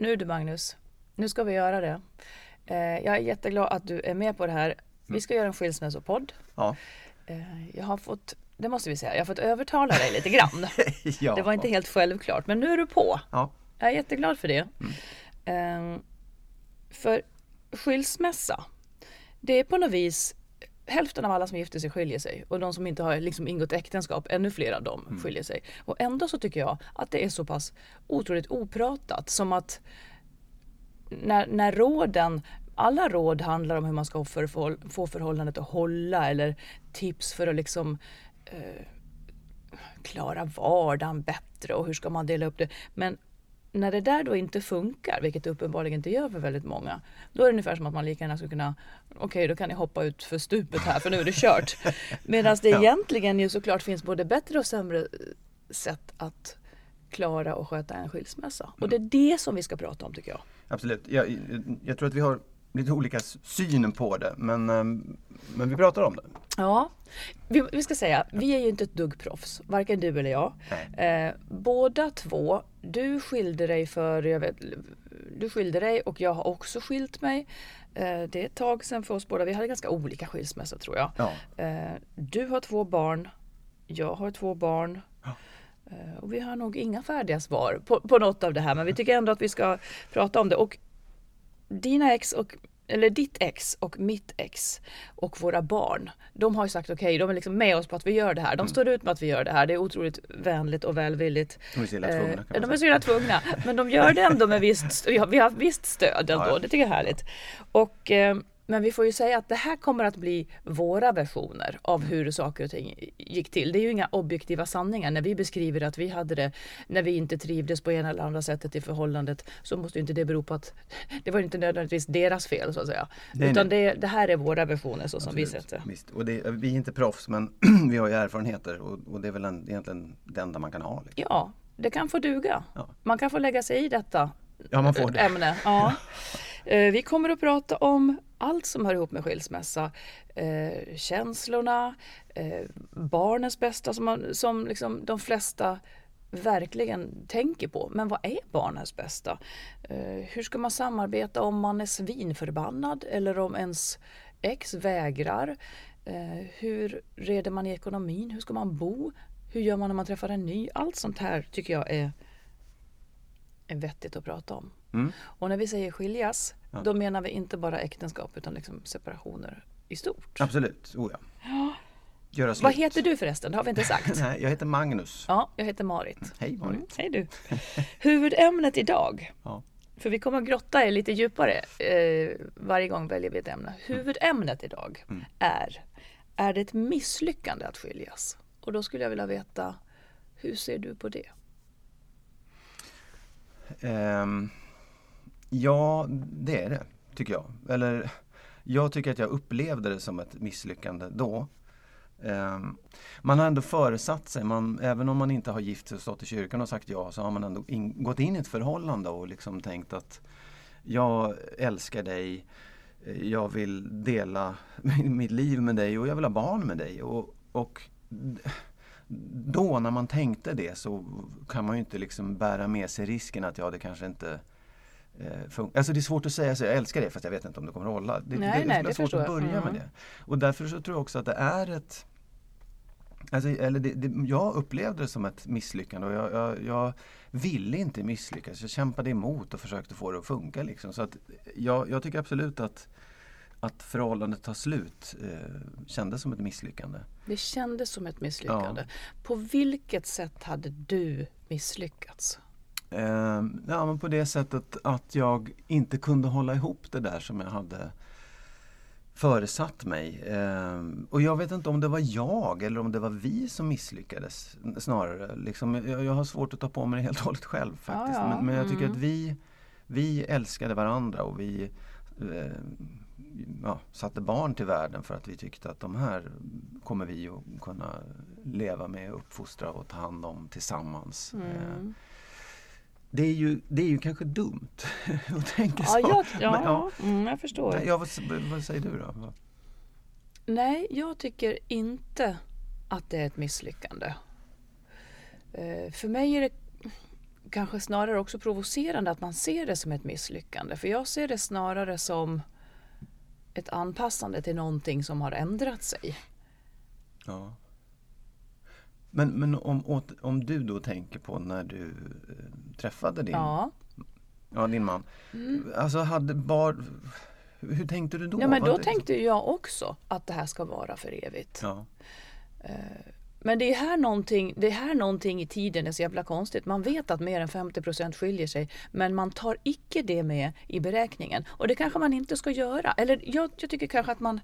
Nu du Magnus, nu ska vi göra det. Eh, jag är jätteglad att du är med på det här. Vi ska göra en skilsmässopodd. Ja. Eh, jag har fått, det måste vi säga, jag har fått övertala dig lite grann. ja. Det var inte helt självklart, men nu är du på. Ja. Jag är jätteglad för det. Eh, för skilsmässa, det är på något vis hälften av alla som gifter sig skiljer sig och de som inte har liksom ingått äktenskap, ännu fler av dem skiljer sig. Och ändå så tycker jag att det är så pass otroligt opratat som att när, när råden, alla råd handlar om hur man ska få förhållandet att hålla eller tips för att liksom eh, klara vardagen bättre och hur ska man dela upp det. Men när det där då inte funkar, vilket det uppenbarligen inte gör för väldigt många, då är det ungefär som att man lika gärna skulle kunna, okej då kan ni hoppa ut för stupet här för nu är det kört. Medan det Ja. egentligen ju såklart finns både bättre och sämre sätt att klara och sköta en skilsmässa. Och det är det som vi ska prata om tycker jag. Absolut. Jag, jag tror att vi har lite olika syn på det men, ehm, men vi pratar om det. Ja, vi, vi ska säga, vi är ju inte ett dugg proffs, varken du eller jag. Eh, båda två, du skilde dig för, jag vet, du skilde dig och jag har också skilt mig. Eh, det är ett tag sedan för oss båda, vi hade ganska olika skilsmässor tror jag. Ja. Eh, du har två barn, jag har två barn. Eh, Och vi har nog inga färdiga svar på, på något av det här men vi tycker ändå att vi ska prata om det. Och dina ex och eller ditt ex och mitt ex och våra barn. De har ju sagt okej, de är liksom med oss på att vi gör det här. De står ut med att vi gör det här. Det är otroligt vänligt och välvilligt. De är så illa tvungna, Eh, de är säga. så illa tvungna. Men de gör det ändå med visst, vi har, vi har visst stöd ändå. Ja, ja. Det tycker jag är härligt. Och, eh, men vi får ju säga att det här kommer att bli våra versioner av hur saker och ting gick till. Det är ju inga objektiva sanningar. När vi beskriver att vi hade det när vi inte trivdes på ena eller andra sättet i förhållandet så måste ju inte det bero på att det var inte nödvändigtvis deras fel så att säga. Nej, Utan nej. Det, det här är våra versioner så som vi Absolut. sett det. Visst. Och det, vi är inte proffs men vi har ju erfarenheter och, och det är väl en, egentligen det enda man kan ha. Liksom. Ja, det kan få duga. Ja. Man kan få lägga sig i detta Ja, man får det. ämne. Ja. Eh, Vi kommer att prata om allt som hör ihop med skilsmässa. Eh, känslorna, eh, barnens bästa som, man, som liksom de flesta verkligen tänker på. Men vad är barnens bästa? Eh, hur ska man samarbeta om man är svinförbannad eller om ens ex vägrar? Eh, hur reder man i ekonomin? Hur ska man bo? Hur gör man när man träffar en ny? Allt sånt här tycker jag är, är vettigt att prata om. Mm. Och när vi säger skiljas, Ja. då menar vi inte bara äktenskap utan liksom separationer i stort. Absolut, oh ja. Göra slut. Vad heter du förresten? Det har vi inte sagt. Nej, jag heter Magnus. Ja, jag heter Marit. Hej Marit. Mm, hej du. Huvudämnet idag, Ja. för vi kommer att grotta er lite djupare eh, varje gång väljer vi ett ämne. Huvudämnet idag Mm. är, är det ett misslyckande att skiljas? Och då skulle jag vilja veta, hur ser du på det? Ehm, ja, det är det, tycker jag. Eller, jag tycker att jag upplevde det som ett misslyckande då. Ehm, man har ändå föresatt sig, man, även om man inte har gift sig och stått i kyrkan och sagt ja, så har man ändå in, gått in i ett förhållande och liksom tänkt att jag älskar dig, jag vill dela mitt liv med dig och jag vill ha barn med dig. Och, och då när man tänkte det så kan man ju inte liksom bära med sig risken att ja det kanske inte. Alltså det är svårt att säga så jag älskar det fast jag vet inte om det kommer att hålla. Det, Nej, det, nej, det är svårt att jag. börja med Mm. det. Och därför så tror jag också att det är ett Alltså, eller det, det, jag upplevde det som ett misslyckande och jag, jag, jag ville inte misslyckas. Jag kämpade emot och försökte få det att funka. Liksom. Så att jag, jag tycker absolut att, att förhållandet tar slut eh, kändes som ett misslyckande. Det kändes som ett misslyckande. På vilket sätt hade du misslyckats? Eh, ja, men på det sättet att jag inte kunde hålla ihop det där som jag hade föresatt mig. Eh, och jag vet inte om det var jag eller om det var vi som misslyckades snarare. Liksom, jag, jag har svårt att ta på mig det helt och hållet själv faktiskt. Ja, ja. Men, men jag tycker Mm. att vi, vi älskade varandra och vi eh, ja, satte barn till världen för att vi tyckte att de här kommer vi att kunna leva med, uppfostra och ta hand om tillsammans. Mm. Det är, ju, det är ju kanske dumt att tänka Ja, så. jag, ja, Men, ja. Mm, jag förstår. Ja, vad, vad säger du då? Nej, jag tycker inte att det är ett misslyckande. Eh, För mig är det kanske snarare också provocerande att man ser det som ett misslyckande. För jag ser det snarare som ett anpassande till någonting som har ändrat sig. Ja. Men, men om, om du då tänker på när du eh, träffade din, ja. Ja, din man. Mm. Alltså hade bar, hur tänkte du då? Ja, men då tänkte jag också att det här ska vara för evigt. Ja. Uh, men det är, här någonting, det är här någonting i tiden är så jävla konstigt. Man vet att mer än 50% skiljer sig men man tar icke det med i beräkningen. Och det kanske man inte ska göra. Eller jag, jag tycker kanske att man,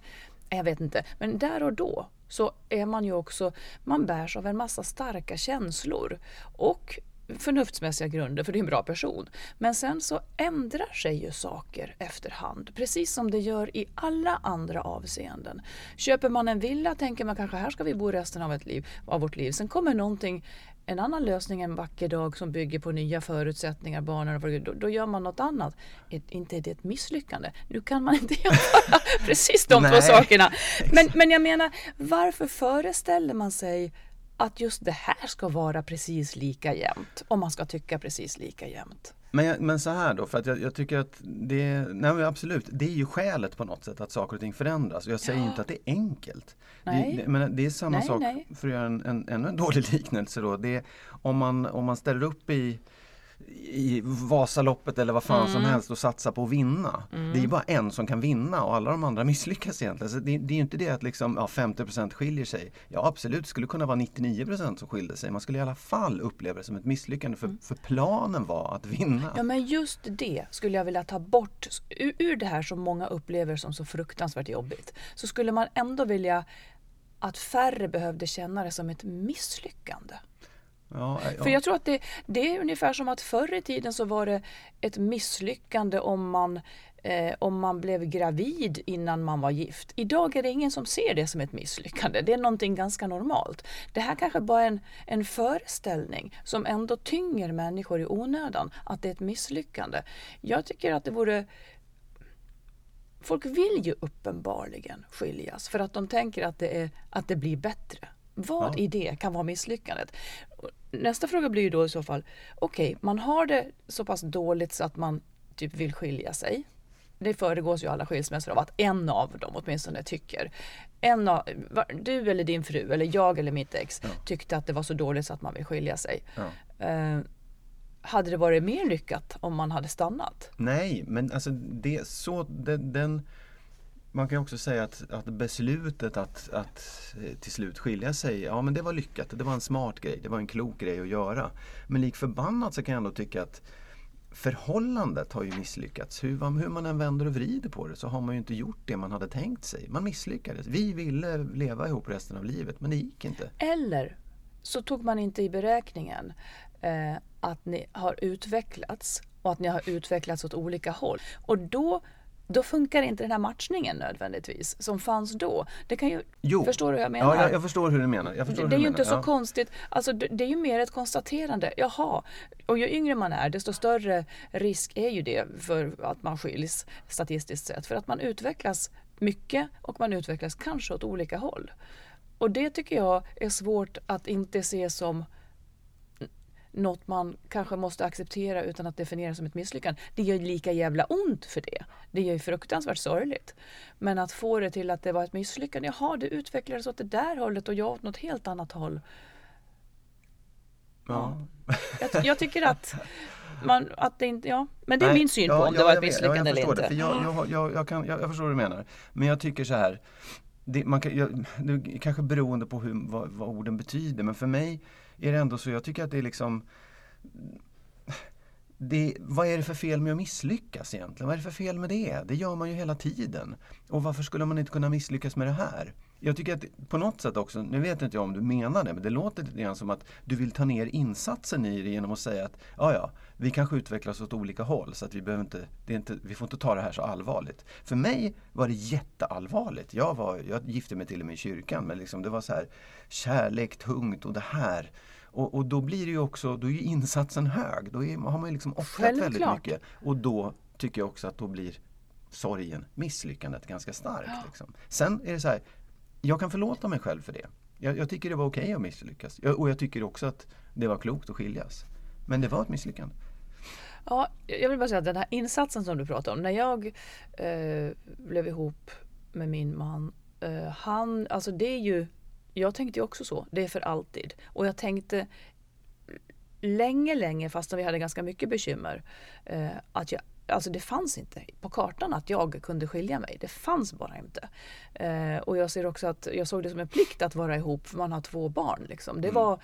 jag vet inte, men där och då så är man ju också, man bärs av en massa starka känslor. Och förnuftsmässiga grunder, för det är en bra person. Men sen så ändrar sig ju saker efterhand, precis som det gör i alla andra avseenden. Köper man en villa tänker man kanske här ska vi bo resten av, ett liv, av vårt liv. Sen kommer någonting, en annan lösning en vacker dag som bygger på nya förutsättningar, banor, då, då gör man något annat. Inte är det ett misslyckande. Nu kan man inte göra precis de två sakerna. Men, men jag menar, varför föreställer man sig att just det här ska vara precis lika jämnt. Om man ska tycka precis lika jämnt. Men, men så här då, för att jag, jag tycker att det, nej absolut, det är ju skälet på något sätt att saker och ting förändras. Jag säger ja. inte att det är enkelt. Nej. Det, men det är samma nej, sak, nej. för att göra en, en, ännu en dålig liknelse då. Det om, man, om man ställer upp i i Vasaloppet eller vad fan mm. som helst och satsa på att vinna. Mm. Det är bara en som kan vinna och alla de andra misslyckas egentligen. Så det, det är inte det att liksom, ja, 50% skiljer sig. Ja absolut, det skulle kunna vara 99% som skilde sig. Man skulle i alla fall uppleva det som ett misslyckande för, mm. för planen var att vinna. Ja men just det skulle jag vilja ta bort ur, ur det här som många upplever som så fruktansvärt jobbigt. Så skulle man ändå vilja att färre behövde känna det som ett misslyckande. Ja, ja. För jag tror att det, det, är ungefär som att förr i tiden så var det ett misslyckande om man, eh, om man blev gravid innan man var gift. Idag är det ingen som ser det som ett misslyckande. Det är någonting ganska normalt. Det här kanske bara är en, en föreställning som ändå tynger människor i onödan, att det är ett misslyckande. Jag tycker att det vore Folk vill ju uppenbarligen skiljas för att de tänker att det, är, att det blir bättre. Vad ja. i det kan vara misslyckandet? Nästa fråga blir ju då i så fall, okej, okay, man har det så pass dåligt så att man typ vill skilja sig. Det föregås ju alla skilsmässor av att en av dem åtminstone tycker. En av, du eller din fru eller jag eller mitt ex ja. tyckte att det var så dåligt så att man vill skilja sig. Ja. Uh, hade det varit mer lyckat om man hade stannat? Nej, men alltså det så det, den man kan också säga att, att beslutet att, att eh, till slut skilja sig, ja men det var lyckat. Det var en smart grej, det var en klok grej att göra. Men lik förbannat så kan jag ändå tycka att förhållandet har ju misslyckats. Hur, hur man än vänder och vrider på det så har man ju inte gjort det man hade tänkt sig. Man misslyckades. Vi ville leva ihop resten av livet men det gick inte. Eller så tog man inte i beräkningen eh, att ni har utvecklats och att ni har utvecklats åt olika håll. Och då då funkar inte den här matchningen nödvändigtvis som fanns då. Det kan ju, jo. Förstår du hur jag menar? Ja, jag, jag förstår hur du menar. Det, det är ju inte så ja. konstigt. Alltså, det, det, är ju mer ett konstaterande. Jaha, och ju yngre man är desto större risk är ju det för att man skiljs statistiskt sett. För att man utvecklas mycket och man utvecklas kanske åt olika håll. Och det tycker jag är svårt att inte se som något man kanske måste acceptera utan att definiera som ett misslyckande. Det gör lika jävla ont för det. Det är ju fruktansvärt sorgligt. Men att få det till att det var ett misslyckande. Jaha, det utvecklades åt det där hållet och jag åt något helt annat håll. Ja. Jag, jag, tycker att man, att det inte, ja. Men det är Nej, min syn på ja, om det var ett misslyckande eller inte. Det, jag, jag, jag, jag, kan, jag, jag förstår vad du menar. Men jag tycker så här. Det, man kan, jag, det kanske beroende på hur, vad, vad orden betyder. Men för mig är det ändå så, jag tycker att det är liksom det, vad är det för fel med att misslyckas egentligen? Vad är det för fel med det? Det gör man ju hela tiden. Och varför skulle man inte kunna misslyckas med det här? Jag tycker att på något sätt också, nu vet inte jag om du menar det, men det låter lite grann som att du vill ta ner insatsen i det genom att säga att ja, ja, vi kanske utvecklas åt olika håll så att vi, behöver inte, det är inte, vi får inte ta det här så allvarligt. För mig var det jätteallvarligt. Jag, var, jag gifte mig till och med i kyrkan, men liksom det var så här kärlek, tungt och det här och, och, då blir det ju också, då är insatsen hög. Då är, har man ju liksom offrat väldigt mycket. Och då tycker jag också att då blir sorgen, misslyckandet ganska starkt. Liksom. Sen är det så här, jag kan förlåta mig själv för det. Jag, jag tycker det var okej okay att misslyckas. Jag, och jag tycker också att det var klokt att skiljas. Men det var ett misslyckande. Ja, jag vill bara säga att den här insatsen som du pratar om. När jag eh, blev ihop med min man. Eh, han, alltså det är ju, jag tänkte ju också så. Det är för alltid. Och jag tänkte länge, länge, fast vi hade ganska mycket bekymmer, eh, att jag Alltså det fanns inte på kartan att jag kunde skilja mig. Det fanns bara inte. Eh, och jag ser också att jag såg det som en plikt att vara ihop för man har två barn. Liksom. Det mm. var,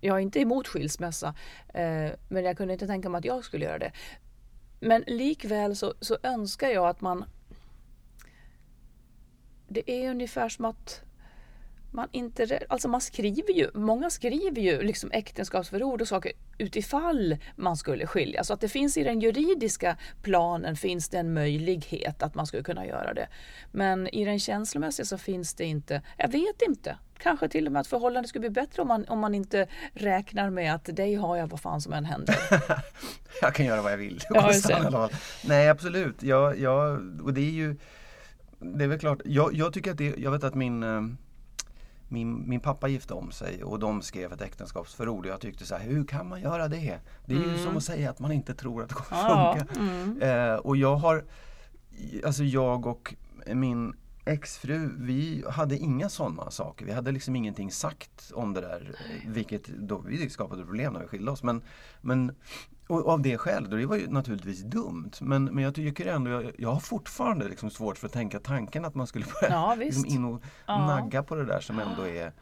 jag är inte emot skilsmässa eh, men jag kunde inte tänka mig att jag skulle göra det. Men likväl så, så önskar jag att man... Det är ungefär som att man inte, alltså man skriver ju, många skriver ju liksom äktenskapsförord och saker utifall man skulle skilja. Så att det finns i den juridiska planen finns det en möjlighet att man skulle kunna göra det. Men i den känslomässiga så finns det inte, jag vet inte. Kanske till och med att förhållandet skulle bli bättre om man, om man inte räknar med att dig har jag vad fan som än händer. jag kan göra vad jag vill. Ja, Nej absolut, jag, jag, och det är ju det är väl klart, jag, jag tycker att det, jag vet att min eh, min, min pappa gifte om sig och de skrev ett äktenskapsförord och jag tyckte så här, hur kan man göra det? Det är mm. ju som att säga att man inte tror att det kommer ja, funka. Mm. Eh, och jag har, alltså jag och min exfru, vi hade inga sådana saker. Vi hade liksom ingenting sagt om det där. Vilket då vi skapade problem när vi skilde oss. Men, men och av det skälet, och det var ju naturligtvis dumt. Men, men jag tycker ändå, jag, jag har fortfarande liksom svårt för att tänka tanken att man skulle börja ja, liksom in och ja. nagga på det där som ändå är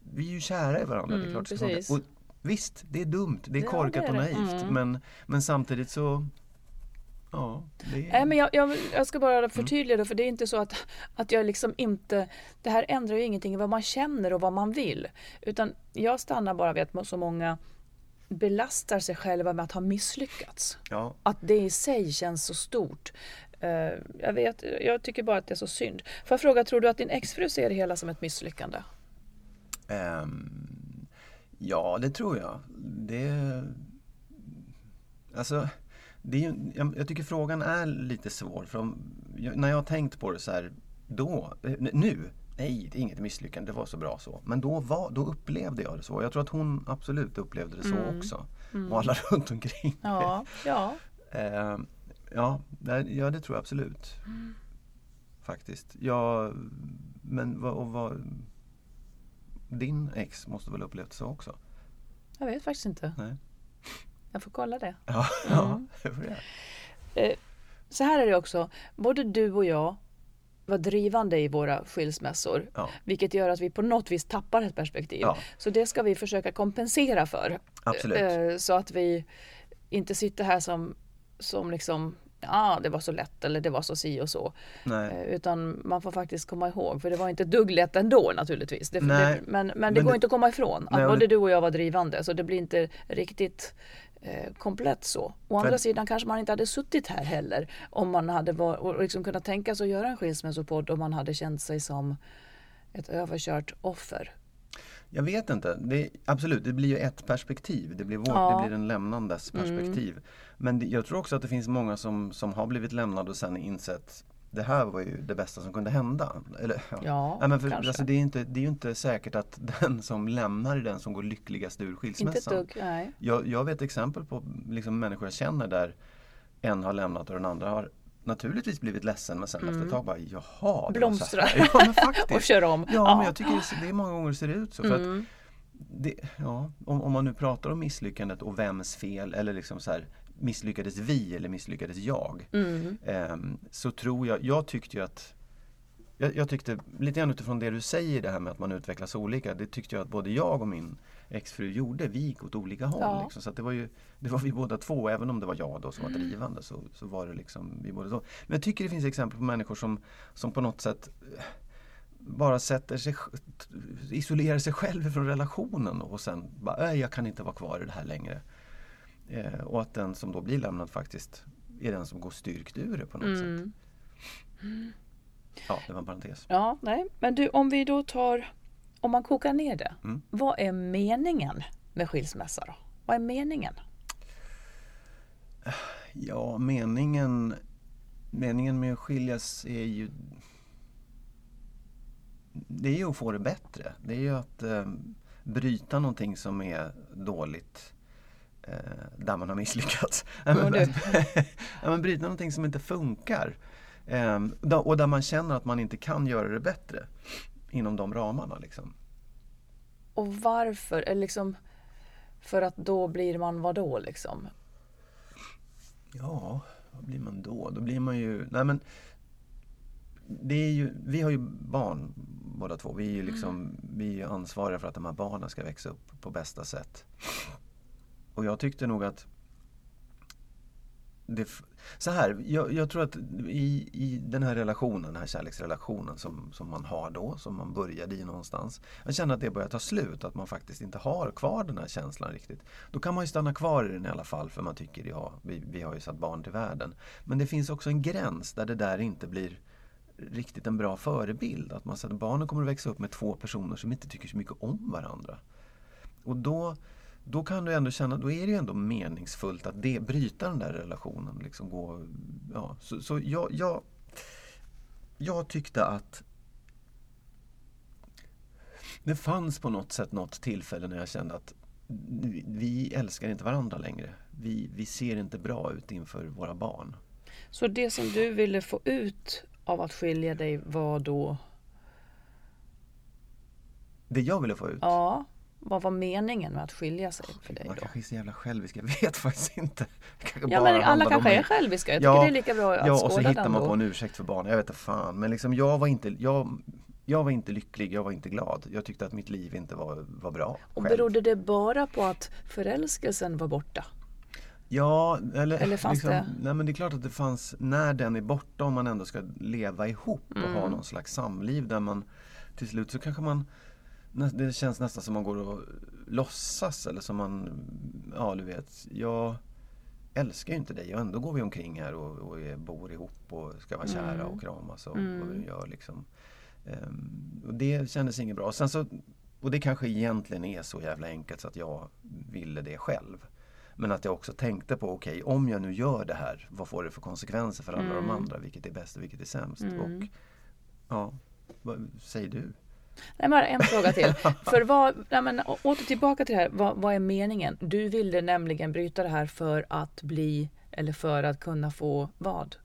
Vi är ju kära i varandra. Mm, det är mm, klart och Visst, det är dumt, det är ja, korkat det är och naivt. Mm. Men, men samtidigt så Ja, det... Nej, men jag, jag, jag, ska bara förtydliga det, för det är inte så att, att jag liksom inte... Det här ändrar ju ingenting i vad man känner och vad man vill. Utan jag stannar bara vid att så många belastar sig själva med att ha misslyckats. Ja. Att det i sig känns så stort. Uh, jag, vet, jag tycker bara att det är så synd. Får jag fråga, tror du att din exfru ser det hela som ett misslyckande? Um, ja, det tror jag. Det... Alltså, det är, jag, jag tycker frågan är lite svår. För om, när jag har tänkt på det så här då, eh, nu, nej det är inget misslyckande, det var så bra så. Men då, var, då upplevde jag det så. Jag tror att hon absolut upplevde det så mm. också. Mm. Och alla runt omkring. Ja, ja. eh, ja, det, ja, det tror jag absolut. Mm. Faktiskt. Ja, men vad, och vad, din ex måste väl upplevt så också? Jag vet faktiskt inte. Nej. Jag får kolla det. Ja, mm. ja det. Eh, så här är det också. Både du och jag var drivande i våra skilsmässor. Ja. Vilket gör att vi på något vis tappar ett perspektiv. Ja. Så det ska vi försöka kompensera för. Absolut. Eh, så att vi inte sitter här som, som liksom ja det var så lätt eller det var så si och så. Nej. Eh, utan man får faktiskt komma ihåg, för det var inte dugg lätt ändå naturligtvis. Det, det, men, men det men går det, inte att komma ifrån att både du och jag var drivande så det blir inte riktigt eh, komplett så. Å andra för... sidan kanske man inte hade suttit här heller om man hade var, och liksom kunnat tänka sig att göra en skilsmässopodd om man hade känt sig som ett överkört offer. Jag vet inte. Det, absolut, det blir ju ett perspektiv. Det blir, vårt, ja. det blir en lämnandes mm. perspektiv. Mm. Men jag tror också att det finns många som, som har blivit lämnade och sen insett det här var ju det bästa som kunde hända. Eller, ja, ja Nej, men för, alltså, det, är inte, det är ju inte säkert att den som lämnar är den som går lyckligast ur skilsmässan. Inte dugg, nej. Jag, jag vet exempel på liksom, människor jag känner där en har lämnat och den andra har naturligtvis blivit ledsen men sen mm. efter ett tag bara jaha. Blomstra ja, och kör om. Ja, ja, men jag tycker det, det är många gånger ser ut så. För mm. att det, ja, om, om, man nu pratar om misslyckandet och vems fel eller liksom så här, misslyckades vi eller misslyckades jag? Mm. Um, så tror jag, jag tyckte ju att jag, jag, tyckte lite grann utifrån det du säger det här med att man utvecklas olika. Det tyckte jag att både jag och min exfru gjorde. Vi gick åt olika håll. Ja. Liksom. Så det var ju det var vi båda två. Även om det var jag då som var mm. drivande så, så var det liksom vi båda två. Men jag tycker det finns exempel på människor som, som på något sätt eh, bara sätter sig, isolerar sig själv från relationen och sen bara, jag kan inte vara kvar i det här längre. Eh, och att den som då blir lämnad faktiskt är den som går styrkt ur det på något mm. sätt. Ja, det var en parentes. Ja, nej. Men du, om vi då tar, om man kokar ner det. Mm. Vad är meningen med skilsmässa då? Vad är meningen? Ja, meningen, meningen med att skiljas är ju det är ju att få det bättre. Det är ju att eh, bryta någonting som är dåligt där man har misslyckats. Ja, du. ja, men bryta någonting som inte funkar. Eh, da- och där man känner att man inte kan göra det bättre inom de ramarna. Liksom. Och varför? Eller liksom, för att då blir man vad då liksom? Ja, vad blir man då? Då blir man ju... Nej men, det är ju, vi har ju barn båda två. Vi är ju liksom, vi är ansvariga för att de här barnen ska växa upp på bästa sätt. Och jag tyckte nog att det, så här, jag, jag tror att i, i den här relationen, den här kärleksrelationen som, som man har då, som man började i någonstans. Jag känner att det börjar ta slut, att man faktiskt inte har kvar den här känslan riktigt. Då kan man ju stanna kvar i den i alla fall för man tycker ja, vi, vi har ju satt barn till världen. Men det finns också en gräns där det där inte blir riktigt en bra förebild. Att man säger att barnen kommer att växa upp med två personer som inte tycker så mycket om varandra. Och då, då kan du ändå känna, då är det ju ändå meningsfullt att det, bryta den där relationen. Liksom gå, ja. Så, så jag, jag, jag tyckte att det fanns på något sätt något tillfälle när jag kände att vi- vi älskar inte varandra längre. Vi, vi ser inte bra ut inför våra barn. Så det som du ville få ut av att skilja dig var då, Det jag ville få ut ja, vad var meningen med att skilja sig för dig Man kanske är så jävla självisk, jag vet faktiskt inte. Ja men alla kanske är själviska, jag tycker Ja, det är lika bra att Ja, och så hittar man på en ursäkt för barnen. Jag vet inte fan. Men liksom, jag var inte, jag, jag var inte lycklig, jag var inte glad. Jag tyckte att mitt liv inte var, var bra. Och själv. berodde det bara på att förälskelsen var borta? Ja, eller, Eller fanns liksom, det- Nej men det är klart att det fanns, när den är borta om man ändå ska leva ihop och Mm. ha någon slags samliv där man till slut så kanske man det känns nästan som man går och låtsas eller som man, ja du vet, jag älskar ju inte dig och ändå går vi omkring här och, och är, bor ihop och ska vara kära Mm. och kramas och Mm. vad vi gör liksom. Ehm, och det kändes inget bra. Sen så, och det kanske egentligen är så jävla enkelt så att jag ville det själv. Men att jag också tänkte på, okej om jag nu gör det här, vad får det för konsekvenser för alla de Mm. andra? Vilket är bäst och vilket är sämst? Mm. Och ja, vad säger du? Nej, bara en fråga till. För vad, nej, men, å- åter tillbaka till det här, vad, vad är meningen? Du ville nämligen bryta det här för att bli, eller för att kunna få vad?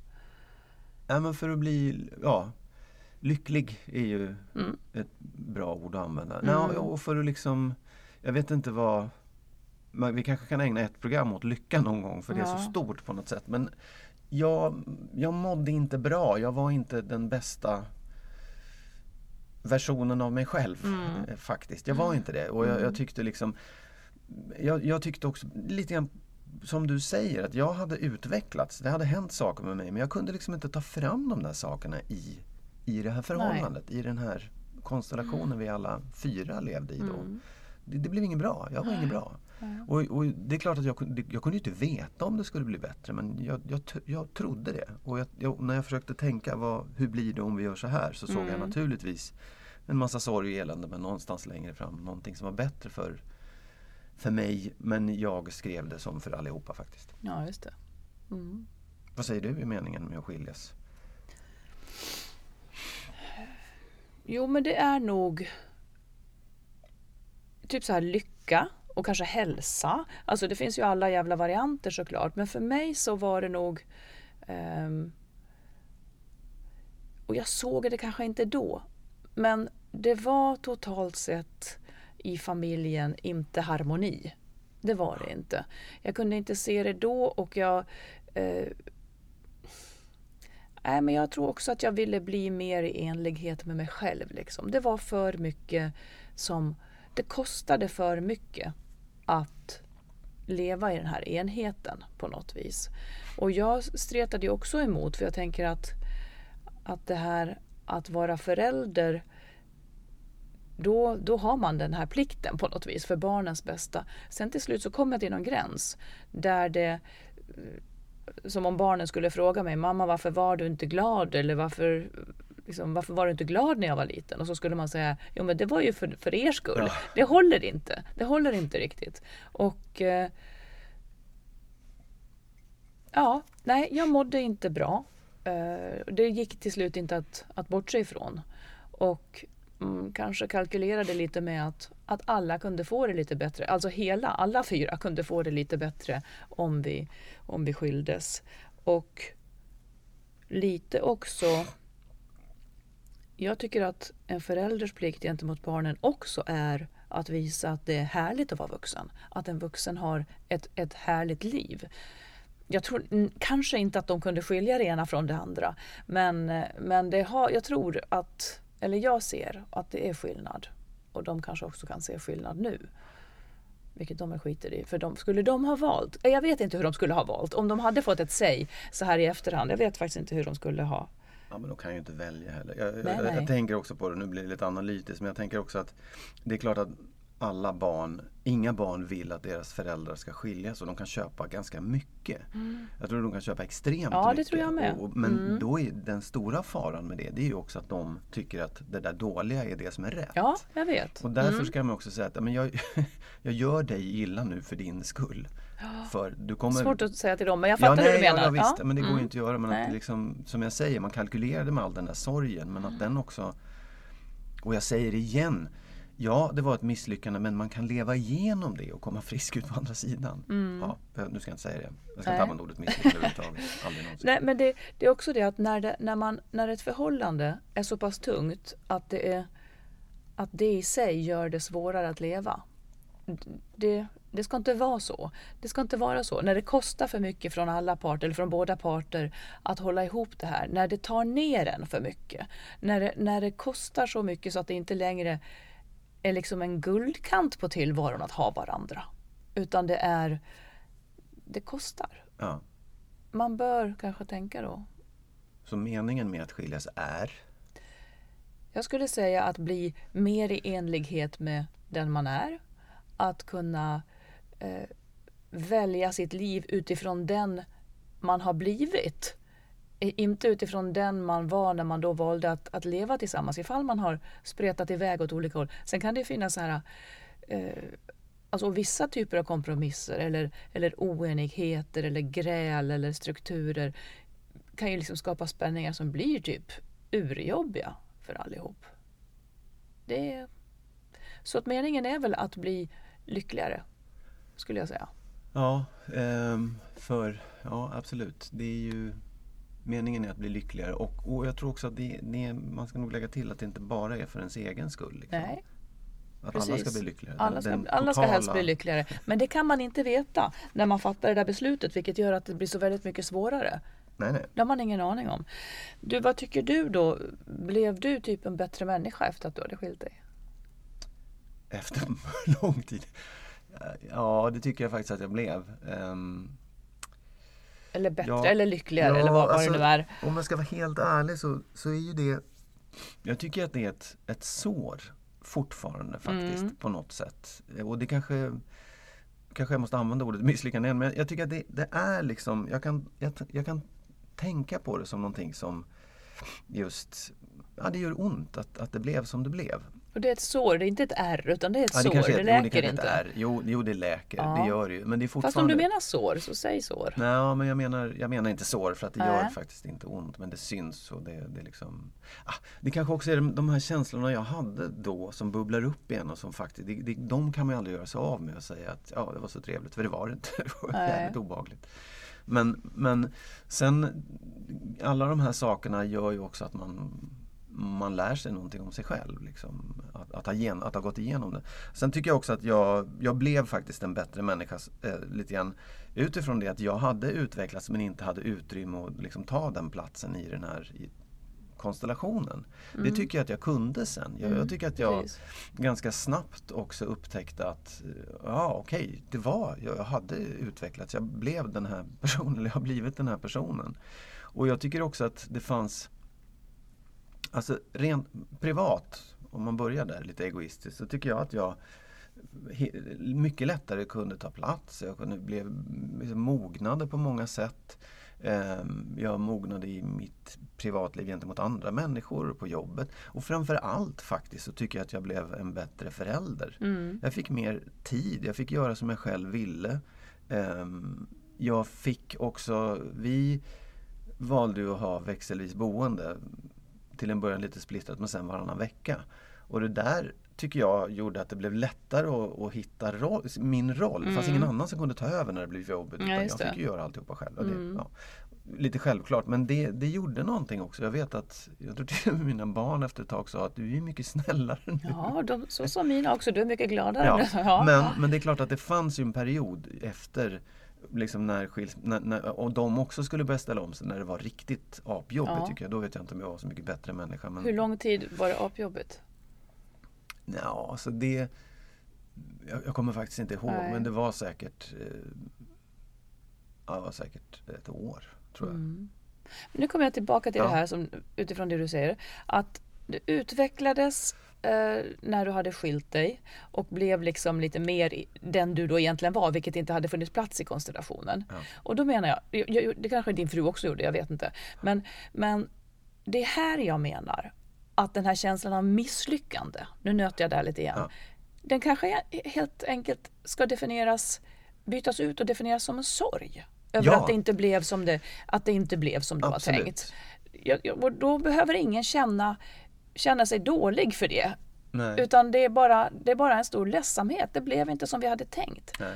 Ja, men för att bli, ja, lycklig är ju Mm. ett bra ord att använda. Mm. Ja, och för att liksom, jag vet inte vad, men vi kanske kan ägna ett program åt lycka någon gång för det är Ja. så stort på något sätt. Men jag, jag mådde inte bra, jag var inte den bästa versionen av mig själv Mm. eh, faktiskt. Jag var inte det och jag, jag tyckte liksom jag, jag tyckte också lite grann som du säger att jag hade utvecklats. Det hade hänt saker med mig men jag kunde liksom inte ta fram de där sakerna i, i det här förhållandet. I den här konstellationen vi alla fyra levde i då. Mm. Det, det blev inget bra. Jag var inget bra. Nej. Och, och det är klart att jag, kunde- jag kunde inte veta om det skulle bli bättre men jag, jag, jag trodde det. Och jag, jag, när jag försökte tänka vad, hur blir det om vi gör så här så såg jag Mm. naturligtvis en massa sorg och elände men någonstans längre fram någonting som var bättre för, för mig men jag skrev det som för allihopa faktiskt. Ja, just det. Mm. Vad säger du i meningen med att skiljas? Jo, men det är nog typ så här lycka och kanske hälsa. Alltså det finns ju alla jävla varianter såklart. Men för mig så var det nog um, och jag såg det kanske inte då. Men det var totalt sett i familjen inte harmoni. Det var det inte. Jag kunde inte se det då och jag eh, Nej, men jag tror också att jag ville bli mer i enlighet med mig själv. Liksom. Det var för mycket som... Det kostade för mycket att leva i den här enheten på något vis. Och jag stretade ju också emot för jag tänker att, att det här att vara förälder då, då har man den här plikten på något vis för barnens bästa. Sen till slut så kom jag till någon gräns där det som om barnen skulle fråga mig, mamma varför var du inte glad? Eller varför, liksom, varför var du inte glad när jag var liten? Och så skulle man säga, jo men det var ju för, för er skull. Ja. Det håller inte. Det håller inte riktigt. Och eh, ja, nej, jag mådde inte bra. Eh, det gick till slut inte att, att bortse ifrån. Och mm, kanske kalkylerade lite med att att alla kunde få det lite bättre. Alltså hela, alla fyra kunde få det lite bättre om vi, om vi skildes. Och lite också jag tycker att en förälders plikt gentemot barnen också är att visa att det är härligt att vara vuxen. Att en vuxen har ett, ett härligt liv. Jag tror kanske inte att de kunde skilja det ena från det andra. Men, men det har, jag tror att, eller jag ser att det är skillnad. Och de kanske också kan se skillnad nu. Vilket de är skiter i. För de, skulle de ha valt, jag vet inte hur de skulle ha valt. Om de hade fått ett säg så här i efterhand. Jag vet faktiskt inte hur de skulle ha Ja men de kan ju inte välja heller. Jag, nej, jag, nej. jag tänker också på det, nu blir det lite analytiskt, men jag tänker också att det är klart att alla barn, inga barn vill att deras föräldrar ska skiljas och de kan köpa ganska mycket. Mm. Jag tror de kan köpa extremt ja, mycket. Det tror jag med. Och, men mm. då är den stora faran med det, det är ju också att de tycker att det där dåliga är det som är rätt. Ja, jag vet. Och därför mm. ska man också säga att men jag, jag gör dig illa nu för din skull. För du kommer... Svårt att säga till dem, men jag fattar ja, nej, hur du menar. Ja, visst, ja. men det går mm. inte att göra. Men att liksom, som jag säger, man kalkylerade med all den där sorgen. Men att den också... Och jag säger igen, ja det var ett misslyckande men man kan leva igenom det och komma frisk ut på andra sidan. Mm. Ja, nu ska jag inte säga det. Jag ska inte använda ordet misslyckande överhuvudtaget. Nej, men det, det, är också det att när, det, när, man, när ett förhållande är så pass tungt att det, är, att det i sig gör det svårare att leva. Det, det ska inte vara så. Det ska inte vara så. När det kostar för mycket från alla parter, eller från båda parter, att hålla ihop det här. När det tar ner en för mycket. När det, när det kostar så mycket så att det inte längre är liksom en guldkant på tillvaron att ha varandra. Utan det är... Det kostar. Ja. Man bör kanske tänka då. Så meningen med att skiljas är? Jag skulle säga att bli mer i enlighet med den man är. Att kunna eh, välja sitt liv utifrån den man har blivit. Inte utifrån den man var när man då valde att, att leva tillsammans, ifall man har spretat iväg åt olika håll. Sen kan det finnas så här, eh, alltså vissa typer av kompromisser eller, eller oenigheter eller gräl eller strukturer kan ju liksom skapa spänningar som blir typ urjobbiga för allihop. Det så att meningen är väl att bli lyckligare skulle jag säga. Ja, ehm, för ja absolut. Det är ju Meningen är att bli lyckligare och, och jag tror också att det, det, man ska nog lägga till att det inte bara är för ens egen skull. Liksom. Nej. Att Precis. alla ska bli lyckligare. Alla ska, totala... alla ska helst bli lyckligare. Men det kan man inte veta när man fattar det där beslutet vilket gör att det blir så väldigt mycket svårare. Nej, nej. Det har man ingen aning om. Du, vad tycker du då? Blev du typ en bättre människa efter att du hade skilt dig? Efter lång tid? Ja, det tycker jag faktiskt att jag blev. Um, eller bättre ja, eller lyckligare ja, eller vad, vad alltså, det nu är. Om jag ska vara helt ärlig så, så är ju det Jag tycker att det är ett, ett sår fortfarande faktiskt mm. på något sätt. Och det kanske Kanske jag måste använda ordet misslyckande igen men jag tycker att det, det är liksom jag kan, jag, jag kan tänka på det som någonting som just Ja det gör ont att, att det blev som det blev. Och det är ett sår, det är inte ett ärr utan det är ett ja, det sår. Det, läker jo, det inte. Är. Jo, jo, det läker. Ja. Det gör det ju. Men det är fortfarande... Fast om du menar sår, så säg sår. Nej, men jag menar, jag menar inte sår för att det äh. gör faktiskt inte ont. Men det syns och det, det liksom... Ah, det kanske också är de här känslorna jag hade då som bubblar upp igen och som faktiskt... Det, det, de kan man ju aldrig göra sig av med och säga att ja, det var så trevligt. För det var det inte. Det var äh. jävligt obehagligt. Men, men sen, alla de här sakerna gör ju också att man man lär sig någonting om sig själv. Liksom, att, att, ha gen, att ha gått igenom det. Sen tycker jag också att jag, jag blev faktiskt en bättre människa eh, lite grann utifrån det att jag hade utvecklats men inte hade utrymme att liksom, ta den platsen i den här i konstellationen. Mm. Det tycker jag att jag kunde sen. Jag, mm. jag tycker att jag Precis. ganska snabbt också upptäckte att eh, ja okej, okay, det var, jag hade utvecklats. Jag blev den här personen, eller jag har blivit den här personen. Och jag tycker också att det fanns Alltså rent privat, om man börjar där lite egoistiskt, så tycker jag att jag mycket lättare kunde ta plats. Jag kunde blev liksom mognade på många sätt. Ehm, jag mognade i mitt privatliv gentemot andra människor på jobbet. Och framför allt faktiskt så tycker jag att jag blev en bättre förälder. Mm. Jag fick mer tid, jag fick göra som jag själv ville. Ehm, jag fick också, vi valde ju att ha växelvis boende till en början lite splittrat men sen varannan vecka. Och det där, tycker jag gjorde att det blev lättare att, att hitta roll, min roll. Det fanns ingen annan som kunde ta över när det blev jobbigt. Mm. Ja, jag fick ju göra alltihopa själv. Och det, Mm. ja, lite självklart men det, det gjorde någonting också. Jag vet att jag tror till och med mina barn efter ett tag sa att du är mycket snällare nu. Ja, de, så sa mina också. Du är mycket gladare. Ja. Ja. Men, men det är klart att det fanns ju en period efter liksom när, skils, när, när och de också skulle börja ställa om sig när det var riktigt apjobbigt Ja. tycker jag. Då vet jag inte om jag var så mycket bättre människa. Men, Hur lång tid var det apjobbigt? Ja, alltså det... Jag, jag kommer faktiskt inte ihåg Nej. men det var säkert eh, Ja, det var säkert ett år tror jag. Mm. Nu kommer jag tillbaka till Ja. det här som, utifrån det du säger. Att det utvecklades eh, när du hade skilt dig och blev liksom lite mer den du då egentligen var, vilket inte hade funnits plats i konstellationen. Ja. Och då menar jag, jag, det kanske din fru också gjorde, jag vet inte. Men, men det är här jag menar att den här känslan av misslyckande, nu nöter jag där lite igen, Ja. den kanske helt enkelt ska definieras, bytas ut och definieras som en sorg. Över Ja. att det inte blev som det, att det inte blev som det Absolut. var tänkt. Jag, jag, och då behöver ingen känna, känna sig dålig för det. Nej. Utan det är, bara, det är bara en stor ledsamhet. Det blev inte som vi hade tänkt. Nej.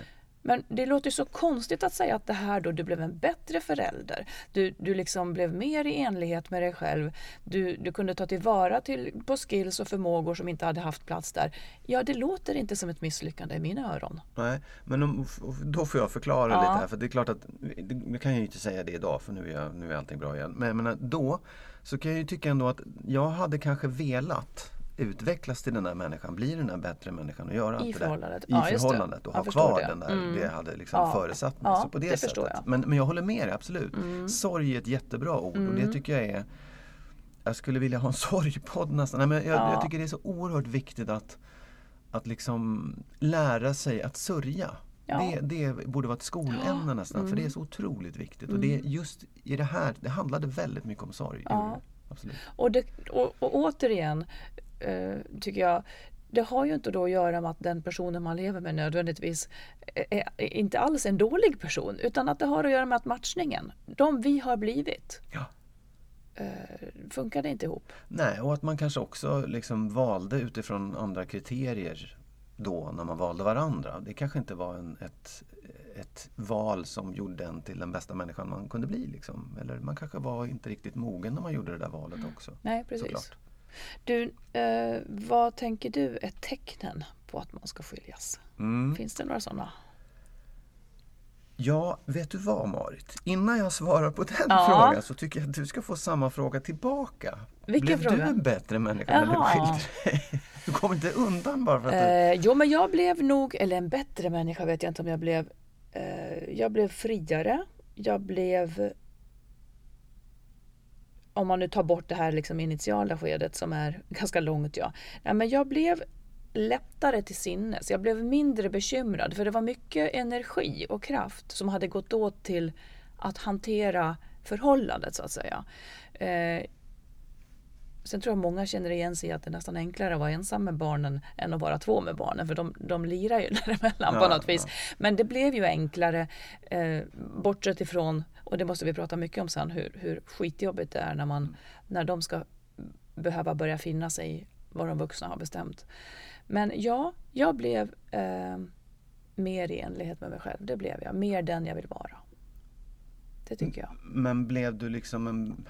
Men det låter ju så konstigt att säga att det här då, du blev en bättre förälder. Du, du liksom blev mer i enlighet med dig själv. Du, du kunde ta tillvara till, på skills och förmågor som inte hade haft plats där. Ja, det låter inte som ett misslyckande i mina öron. Nej, men om, då får jag förklara Ja. lite här för det är klart att vi kan ju inte säga det idag för nu är, nu är allting bra igen. Men jag menar, då så kan jag ju tycka ändå att jag hade kanske velat utvecklas till den där människan, bli den där bättre människan och göra allt det där. I Ja, förhållandet och ha kvar det. den där, Mm. det jag hade liksom Ja. föresatt mig. Ja, så på det, det sättet. jag. Men, men jag håller med dig, absolut. Mm. Sorg är ett jättebra ord och det Mm. tycker jag är Jag skulle vilja ha en sorgpodd nästan. Nej, men jag, Ja. jag tycker det är så oerhört viktigt att att liksom lära sig att sörja. Ja. Det, det borde vara ett skolämne nästan för Mm. det är så otroligt viktigt. Och Mm. det är just i det här, det handlade väldigt mycket om sorg. Ja. Absolut. Och, det, och, och återigen eh, tycker jag, det har ju inte då att göra med att den personen man lever med nödvändigtvis är, är inte alls en dålig person, utan att det har att göra med att matchningen, de vi har blivit, Ja. eh, funkade inte ihop. Nej, och att man kanske också liksom valde utifrån andra kriterier då när man valde varandra. Det kanske inte var en, ett, ett val som gjorde en till den bästa människan man kunde bli. Liksom. Eller man kanske var inte riktigt mogen när man gjorde det där valet också. Nej, precis. Såklart. Du, eh, vad tänker du är tecknen på att man ska skiljas? Mm. Finns det några sådana? Ja, vet du vad Marit? Innan jag svarar på den Ja. frågan så tycker jag att du ska få samma fråga tillbaka. Vilken Blev fråga? du en bättre människa när du Jaha. skilde dig? Du kommer inte undan bara för att du... Eh, jo, men jag blev nog, eller en bättre människa vet jag inte om jag blev. Eh, jag blev friare. Jag blev, om man nu tar bort det här liksom initiala skedet som är ganska långt, ja. ja men jag blev lättare till sinnes. Jag blev mindre bekymrad för det var mycket energi och kraft som hade gått åt till att hantera förhållandet så att säga. Eh, Sen tror jag många känner igen sig i att det är nästan enklare att vara ensam med barnen än att vara två med barnen för de, de lirar ju däremellan på Ja, något vis. Men det blev ju enklare eh, bortsett ifrån, och det måste vi prata mycket om sen, hur, hur skitjobbigt det är när, man, när de ska behöva börja finna sig vad de vuxna har bestämt. Men ja, jag blev eh, mer i enlighet med mig själv. Det blev jag. Mer den jag vill vara. Det tycker jag. Men blev du liksom en,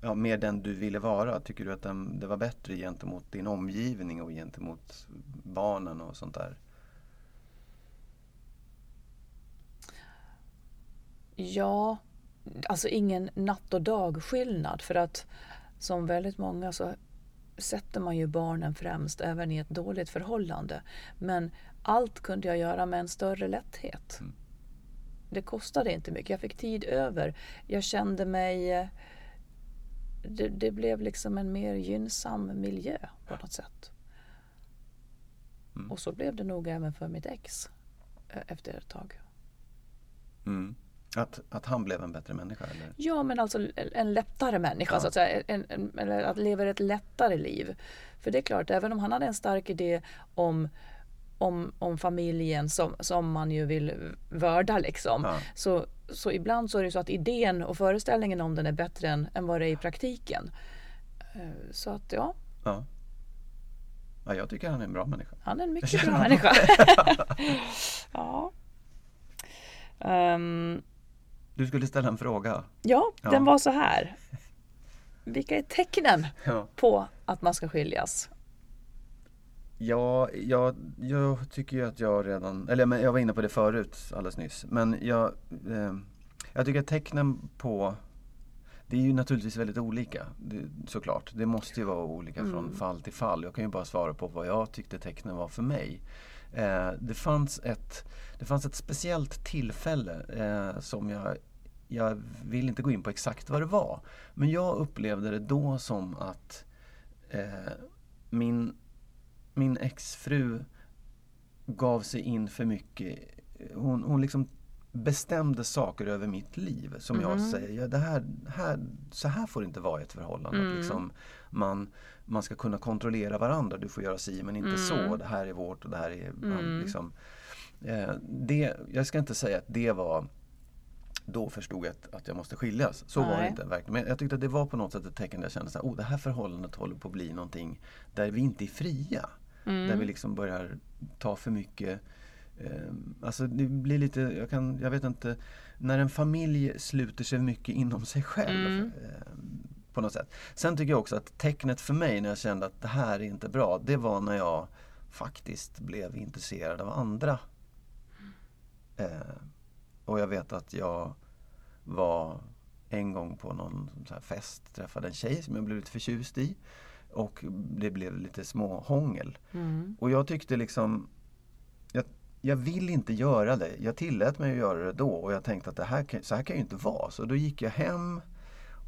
ja, mer den du ville vara? Tycker du att den, det var bättre gentemot din omgivning och gentemot barnen och sånt där? Ja, alltså ingen natt och dag skillnad för att som väldigt många så sätter man ju barnen främst även i ett dåligt förhållande. Men allt kunde jag göra med en större lätthet. Mm. Det kostade inte mycket, jag fick tid över. Jag kände mig... Det, det blev liksom en mer gynnsam miljö på något sätt. Mm. Och så blev det nog även för mitt ex eh, efter ett tag. Mm. Att, att han blev en bättre människa? Eller? Ja, men alltså en lättare människa Ja. så att säga. En, en, eller att leva ett lättare liv. För det är klart, även om han hade en stark idé om, om, om familjen som, som man ju vill vörda liksom. Ja. Så, så ibland så är det så att idén och föreställningen om den är bättre än, än vad det är i praktiken. Eh, Så att ja, Ja. Ja, jag tycker han är en bra människa. Han är en mycket bra människa. ja. Um, du skulle ställa en fråga. Ja, ja, den var så här. Vilka är tecknen ja. på att man ska skiljas? Ja, jag, jag tycker ju att jag redan, eller jag var inne på det förut alldeles nyss. Men jag, eh, jag tycker att tecknen på det är ju naturligtvis väldigt olika det, såklart. Det måste ju vara olika mm. från fall till fall. Jag kan ju bara svara på vad jag tyckte tecknen var för mig. Eh, det, fanns ett, det fanns ett speciellt tillfälle eh, som jag jag vill inte gå in på exakt vad det var. Men jag upplevde det då som att eh, min, min exfru gav sig in för mycket. Hon, hon liksom bestämde saker över mitt liv som mm. jag säger, ja, det här, här, så här får det inte vara i ett förhållande. Mm. Liksom, man, man ska kunna kontrollera varandra, du får göra si men inte mm. så, det här är vårt och det här är... Mm. liksom, eh, det, jag ska inte säga att det var då förstod jag att, att jag måste skiljas. Så Nej. var det inte verkligen. Men jag tyckte att det var på något sätt ett tecken där jag kände att oh, det här förhållandet håller på att bli någonting där vi inte är fria. Mm. Där vi liksom börjar ta för mycket eh, Alltså det blir lite, jag, kan, jag vet inte, när en familj sluter sig mycket inom sig själv. Mm. Eh, på något sätt. Sen tycker jag också att tecknet för mig när jag kände att det här är inte bra, det var när jag faktiskt blev intresserad av andra. Eh, och jag vet att jag var en gång på någon fest, träffade en tjej som jag blev lite förtjust i. Och det blev lite små hångel. Mm. Och jag tyckte liksom jag, jag vill inte göra det. Jag tillät mig att göra det då och jag tänkte att det här, så här kan ju inte vara. Så då gick jag hem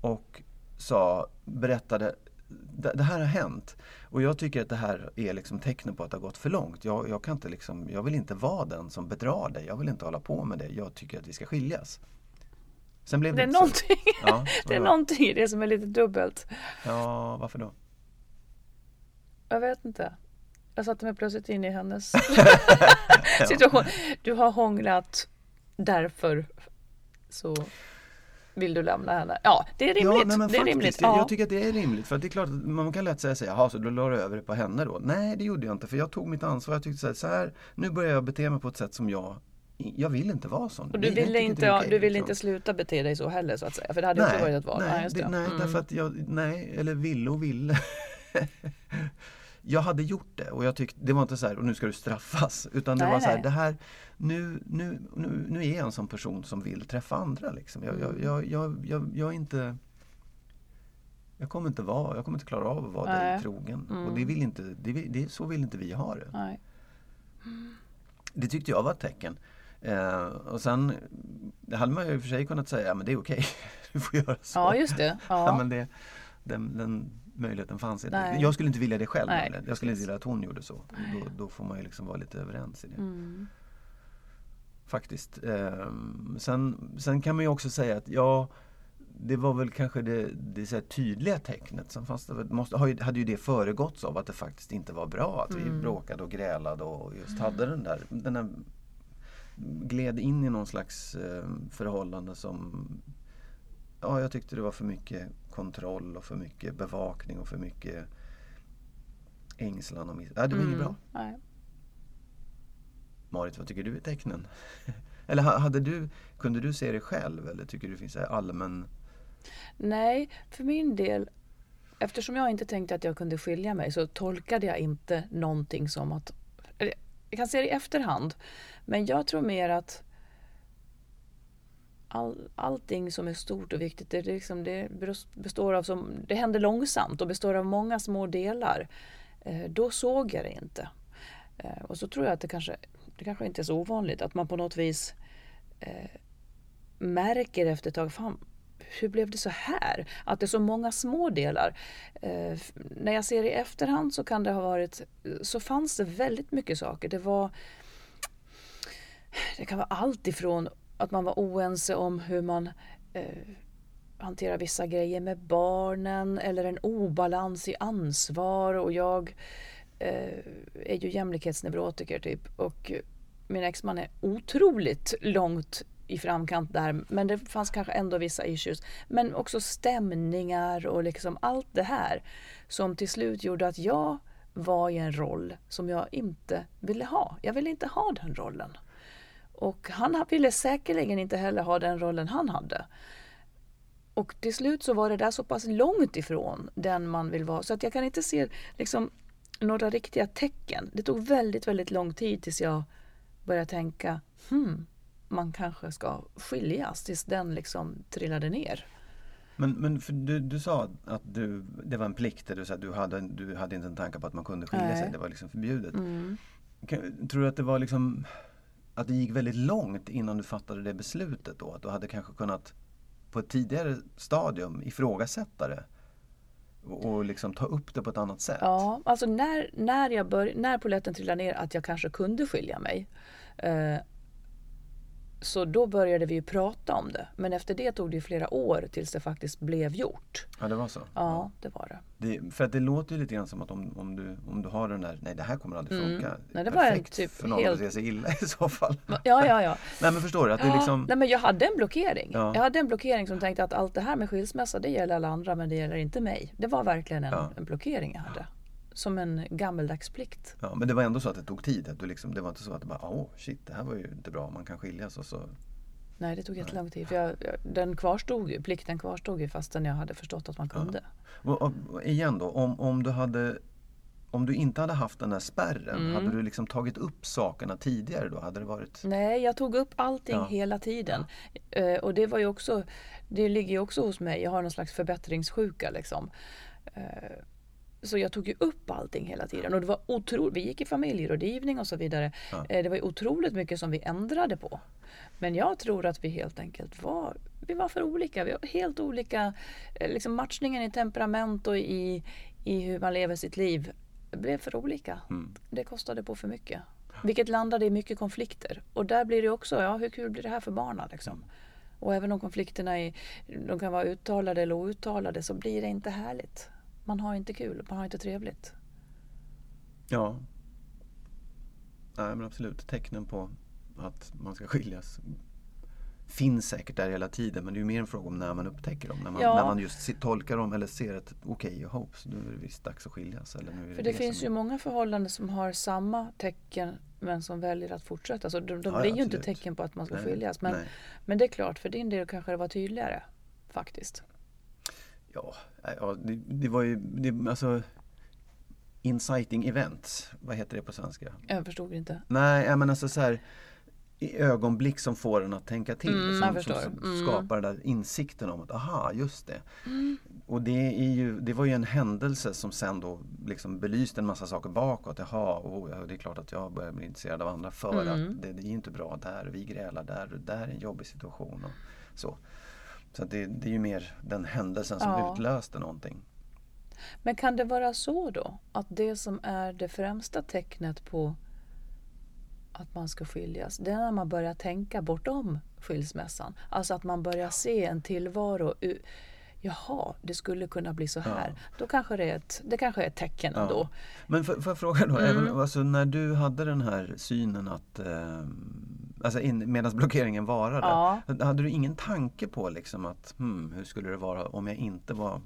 och sa, berättade det, här har hänt. Och jag tycker att det här är liksom tecknet på att det har gått för långt. Jag, jag, kan inte liksom, jag vill inte vara den som bedrar dig. Jag vill inte hålla på med det. Jag tycker att vi ska skiljas. Sen blev det, det är någonting, ja, det är någonting i det som är lite dubbelt. Ja, varför då? Jag vet inte. Jag satte mig plötsligt in i hennes situation. Du har hånglat därför så vill du lämna henne? Ja, det är rimligt. Ja, nej, det är rimligt. Jag, jag tycker att det är rimligt. För det är klart att man kan lätt säga så jaha, så du la över det på henne då? Nej, det gjorde jag inte. För jag tog mitt ansvar. Jag tyckte så här, så här nu börjar jag bete mig på ett sätt som jag jag vill inte vara sån. Och du ville inte, okay, du vill liksom. inte sluta bete dig så heller så att säga? För det hade nej, också varit ett val. Nej, nej, det, nej mm. därför att jag, nej, eller ville och ville. jag hade gjort det och jag tyckte, det var inte så här, och nu ska du straffas. Utan det nej, var så här, det här, nu, nu, nu, nu är jag en sån person som vill träffa andra. Liksom. Jag, jag, jag, jag, jag, jag är inte jag kommer inte vara, jag kommer inte klara av att vara Nej. dig trogen. Mm. Och det vill inte, det, det, så vill inte vi ha det. Nej. Det tyckte jag var ett tecken. Eh, och sen det hade man ju i och för sig kunnat säga, men det är okej. du får göra så. Ja, just det. Ja. ja men det den, den möjligheten fanns inte. Nej. Jag skulle inte vilja det själv. Nej, jag skulle inte vilja att hon gjorde så. Då, då, får man ju liksom vara lite överens i det. Mm. Faktiskt. Eh, sen, sen kan man ju också säga att ja, det var väl kanske det, det så tydliga tecknet. Som fanns det, måste, hade ju det föregåtts av att det faktiskt inte var bra. Att mm. vi bråkade och grälade och just hade den där, den där gled in i någon slags eh, förhållande som Ja, jag tyckte det var för mycket kontroll och för mycket bevakning och för mycket ängslan. Och miss- ja, det var mm. inget bra. Nej. Marit, vad tycker du är tecknen? eller hade du, kunde du se det själv eller tycker du det finns allmän... Nej, för min del Eftersom jag inte tänkte att jag kunde skilja mig så tolkade jag inte någonting som att jag kan se det i efterhand. Men jag tror mer att all, allting som är stort och viktigt, det, liksom, det består av som, det händer långsamt och består av många små delar. Eh, då såg jag det inte. Eh, och så tror jag att det kanske, det kanske inte är så ovanligt att man på något vis eh, märker efter ett tag, fan, hur blev det så här? Att det är så många små delar. Eh, när jag ser i efterhand så kan det ha varit, så fanns det väldigt mycket saker. Det var, det kan vara allt ifrån att man var oense om hur man eh, hanterar vissa grejer med barnen eller en obalans i ansvar och jag eh, är ju jämlikhetsneurotiker typ och min exman är otroligt långt i framkant där. Men det fanns kanske ändå vissa issues. Men också stämningar och liksom allt det här som till slut gjorde att jag var i en roll som jag inte ville ha. Jag ville inte ha den rollen. Och han ville säkerligen inte heller ha den rollen han hade. Och till slut så var det där så pass långt ifrån den man vill vara så att jag kan inte se liksom, några riktiga tecken. Det tog väldigt, väldigt lång tid tills jag började tänka hmm, man kanske ska skiljas tills den liksom trillade ner. Men, men du, du sa att du, det var en plikt, du, sa, du, hade, du hade inte en tanke på att man kunde skilja Nej. sig, det var liksom förbjudet. Mm. Tror du att det var liksom att det gick väldigt långt innan du fattade det beslutet då? Att du hade kanske kunnat på ett tidigare stadium ifrågasätta det? Och, liksom ta upp det på ett annat sätt? Ja, alltså när, när, jag bör, när polletten trillade ner att jag kanske kunde skilja mig eh, så då började vi prata om det. Men efter det tog det flera år tills det faktiskt blev gjort. Ja, det var så? Ja, det var det. det för att det låter ju lite grann som att om, om, du, om du har den där, nej det här kommer aldrig mm. funka. Mm. Nej, det var en typ för någon helt... att se sig illa i så fall. Ja, ja, ja. nej men förstår du? Att ja. det liksom... Nej men jag hade en blockering. Ja. Jag hade en blockering som tänkte att allt det här med skilsmässa det gäller alla andra men det gäller inte mig. Det var verkligen en, ja. en blockering jag hade som en gammeldags plikt. Ja, men det var ändå så att det tog tid. Att du liksom, det var inte så att du bara, åh shit, det här var ju inte bra, man kan skiljas och så Nej, det tog jättelång tid. För jag, den kvarstod ju, plikten kvarstod ju fastän jag hade förstått att man kunde. Ja. Och, och, igen då, om, om, du hade, om du inte hade haft den där spärren, mm. hade du liksom tagit upp sakerna tidigare då? Hade det varit... Nej, jag tog upp allting ja. hela tiden. Ja. Uh, och det var ju också, det ligger ju också hos mig, jag har någon slags förbättringssjuka liksom. Uh, så jag tog ju upp allting hela tiden och det var otroligt. Vi gick i familjerådgivning och så vidare. Ja. Eh, det var otroligt mycket som vi ändrade på. Men jag tror att vi helt enkelt var, vi var för olika. Vi var helt olika. Eh, liksom matchningen i temperament och i, i hur man lever sitt liv blev för olika. Mm. Det kostade på för mycket. Vilket landade i mycket konflikter. Och där blir det också, ja hur kul blir det här för barnen liksom? Och även om konflikterna är, de kan vara uttalade eller outtalade så blir det inte härligt man har inte kul, man har inte trevligt. Ja. Nej men absolut, tecknen på att man ska skiljas finns säkert där hela tiden men det är mer en fråga om när man upptäcker dem. När man, ja. när man just tolkar dem eller ser att okej, okay, hopps, nu är det visst dags att skiljas. Eller nu är För det, det finns ju många förhållanden som har samma tecken men som väljer att fortsätta. Så de, de ja, blir ju inte tecken på att man ska Nej. skiljas. Men, men det är klart, för din del kanske det var tydligare faktiskt. Ja, ja det, det var ju, det, alltså Inciting events, vad heter det på svenska? Jag förstod inte. Nej, men alltså så här i ögonblick som får en att tänka till. Mm, som, som mm. skapar den där insikten om att aha, just det. Mm. Och det, är ju, det var ju en händelse som sen då liksom belyste en massa saker bakåt. Jaha, oh, det är klart att jag börjar bli intresserad av andra för att mm. det, det är inte bra där, vi grälar där och där är en jobbig situation. Och så. Så det, det, är ju mer den händelsen som ja. utlöste någonting. Men kan det vara så då att det som är det främsta tecknet på att man ska skiljas, det är när man börjar tänka bortom skilsmässan. Alltså att man börjar se en tillvaro Jaha, det skulle kunna bli så här. Ja. Då kanske det är ett, det kanske är ett tecken ja. ändå. Men får jag fråga då, mm. även, alltså, när du hade den här synen att eh, alltså medan blockeringen varade. Ja. Hade du ingen tanke på liksom att hmm, hur skulle det vara om jag inte var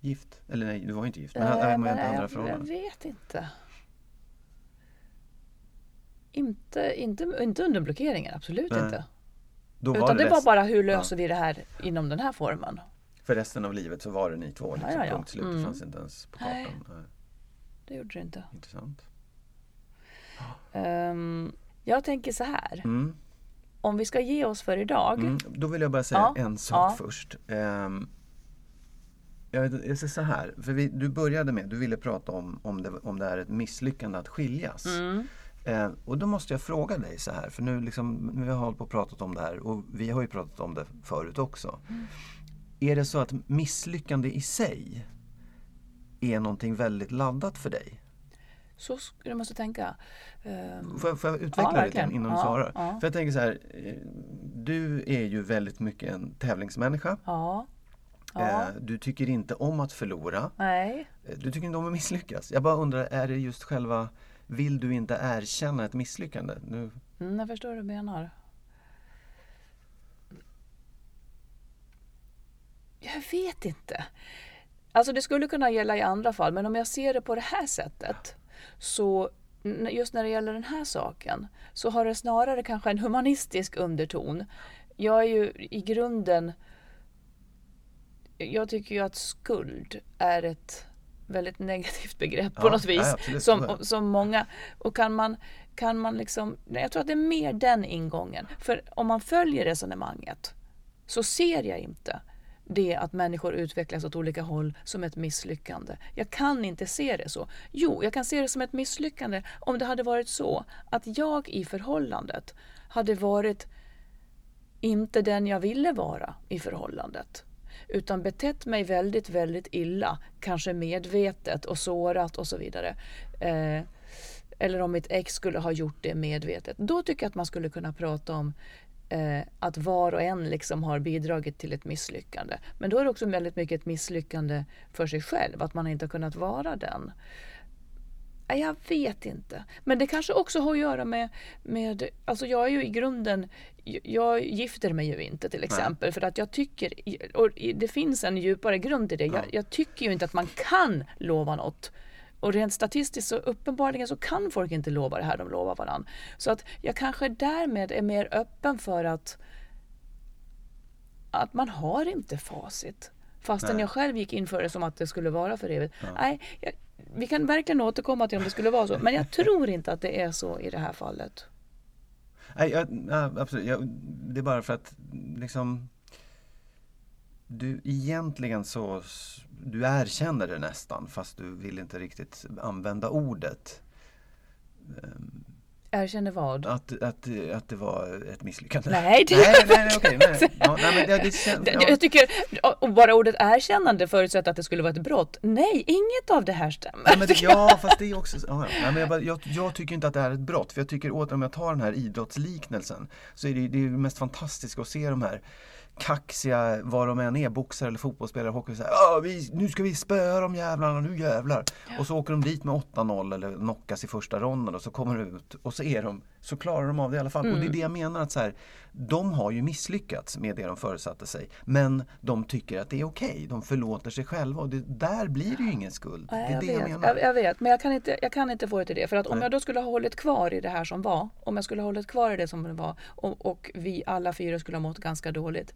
gift? Eller nej, du var inte gift. Men äh, hade man inte andra förhållanden? Jag vet inte. Inte, inte, inte under blockeringen, absolut nej. inte. Då Utan det, det var bara hur löser ja. vi det här inom den här formen. För resten av livet så var det ni två, liksom, ja, ja, ja. punkt slut. Mm. Det fanns inte ens på kartan. Nej, det gjorde det inte. Intressant. Um, jag tänker så här. Mm. Om vi ska ge oss för idag. Mm, då vill jag bara säga ja. en sak ja. först. Um, jag, jag säger så här, för vi, du började med, du ville prata om om det, om det är ett misslyckande att skiljas. Mm. Eh, och då måste jag fråga dig så här, för nu, liksom, nu har vi hållit på och pratat om det här och vi har ju pratat om det förut också. Mm. Är det så att misslyckande i sig är någonting väldigt laddat för dig? Så du måste tänka. Um, får, jag, får jag utveckla ja, lite innan ja, du svarar? Ja. För jag tänker så här, eh, du är ju väldigt mycket en tävlingsmänniska. Ja. Ja. Eh, du tycker inte om att förlora. Nej. Eh, du tycker inte om att misslyckas. Jag bara undrar, är det just själva, vill du inte erkänna ett misslyckande? Nu... Mm, jag förstår vad du menar. Jag vet inte. Alltså det skulle kunna gälla i andra fall, men om jag ser det på det här sättet så just när det gäller den här saken så har det snarare kanske en humanistisk underton. Jag är ju i grunden jag tycker ju att skuld är ett väldigt negativt begrepp på Ja, något vis. ja, som, som många, och kan man, kan man liksom, jag tror att det är mer den ingången. För om man följer resonemanget så ser jag inte det att människor utvecklas åt olika håll som ett misslyckande. Jag kan inte se det så. Jo, jag kan se det som ett misslyckande om det hade varit så att jag i förhållandet hade varit inte den jag ville vara i förhållandet. Utan betett mig väldigt, väldigt illa, kanske medvetet och sårat och så vidare. Eh, eller om mitt ex skulle ha gjort det medvetet. Då tycker jag att man skulle kunna prata om eh, att var och en liksom har bidragit till ett misslyckande. Men då är det också väldigt mycket ett misslyckande för sig själv, att man inte har kunnat vara den. Nej, Jag vet inte. Men det kanske också har att göra med, med alltså jag är ju i grunden, jag gifter mig ju inte till exempel för att jag tycker, och det finns en djupare grund till det. Ja. Jag, jag tycker ju inte att man kan lova något. Och rent statistiskt så uppenbarligen så kan folk inte lova det här de lovar varann. Så att jag kanske därmed är mer öppen för att att man har inte facit. Fastän Nej. jag själv gick in för det som att det skulle vara för evigt. Nej, jag, vi kan verkligen återkomma till om det skulle vara så. Men jag tror inte att det är så i det här fallet. Nej, jag, nej absolut. Jag, det är bara för att liksom du egentligen så du erkänner det nästan fast du vill inte riktigt använda ordet. Ehm, Erkänner vad? Att, att, att det var ett misslyckande. Nej, det- nej, nej, nej, okej, nej. Ja, nej, men det, känns, ja. Jag tycker, och bara ordet erkännande förutsätter att det skulle vara ett brott. Nej, inget av det här stämmer. Ja, men ja, fast det är också... Ja. Nej, men jag, bara, jag, jag tycker inte att det är ett brott. För jag tycker åter, om jag tar den här idrottsliknelsen, så är det, det är ju mest fantastiskt att se de här kaxiga, vad de än är, boxare eller fotbollsspelare, hockey, så här, "Ja, vi, nu ska vi spöa de jävlarna, nu jävlar. Och så åker de dit med 8-0 eller knockas i första ronden och så kommer de ut och så är de, så klarar de av det i alla fall. Och det är det jag menar att så här, de har ju misslyckats med det de föresatte sig. Men de tycker att det är okej, de förlåter sig själva och det, där blir det ju ingen skuld. Nej, det är det vet, jag menar. jag, jag vet, men jag kan, inte, jag kan inte få det till det. För att om Nej. jag då skulle ha hållit kvar i det här som var, om jag skulle ha hållit kvar i det som var och, och vi alla fyra skulle ha mått ganska dåligt.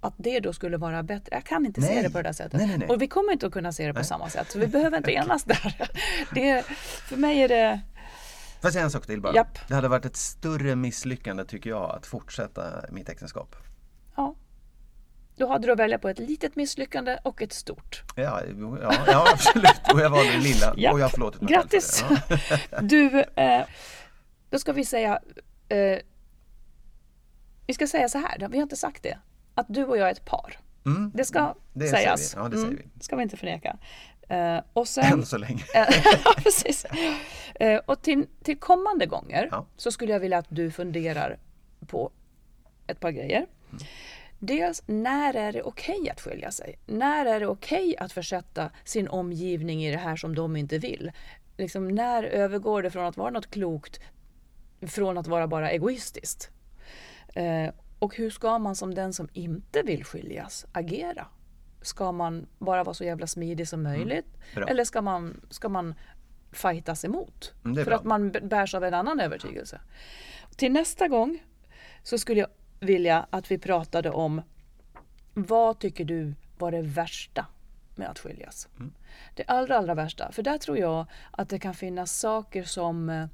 Att det då skulle vara bättre. Jag kan inte se Nej. det på det där sättet. Nej, nej, nej. Och vi kommer inte att kunna se det på samma sätt. Så vi behöver inte enas där. Det, för mig är det... Får jag säga en sak till bara? Japp. Det hade varit ett större misslyckande tycker jag att fortsätta mitt äktenskap. Ja. Då hade du att välja på ett litet misslyckande och ett stort. Ja, ja, ja absolut. Och jag valde det lilla Japp. och jag har förlåtit mig för Grattis! det. Ja. Du, eh, då ska vi säga... Eh, vi ska säga så här, vi har inte sagt det. Att du och jag är ett par. Mm, Det ska det säger sägas. vi. Ja, det säger Mm, vi. ska vi inte förneka. Eh, och sen... Än så länge. Ja, precis. Eh, och till, till kommande gånger Ja. så skulle jag vilja att du funderar på ett par grejer. Dels, när är det okej att skilja sig? När är det okej att försätta sin omgivning i det här som de inte vill? Liksom, när övergår det från att vara något klokt från att vara bara egoistiskt? Eh, och hur ska man som den som inte vill skiljas agera? Ska man bara vara så jävla smidig som möjligt? bra. Eller ska man, ska man fightas emot? Mm, för bra. att man bärs av en annan övertygelse. Till nästa gång så skulle jag vilja att vi pratade om vad tycker du var det värsta med att skiljas? Mm. Det allra, allra värsta. För där tror jag att det kan finnas saker som eh,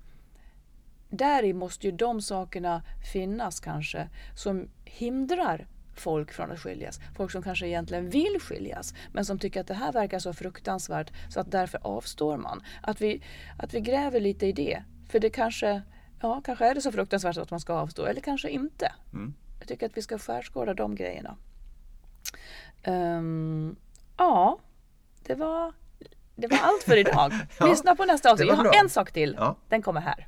där i måste ju de sakerna finnas kanske som hindrar folk från att skiljas. Folk som kanske egentligen vill skiljas men som tycker att det här verkar så fruktansvärt så att därför avstår man. Att vi, att vi gräver lite i det. För det kanske, ja, kanske är det så fruktansvärt att man ska avstå eller kanske inte. Mm. Jag tycker att vi ska skärskåda de grejerna. Ehm, ja, det var, det var allt för idag. Ja, Lyssna på nästa avsnitt. Jag har bra. en sak till. Ja. Den kommer här.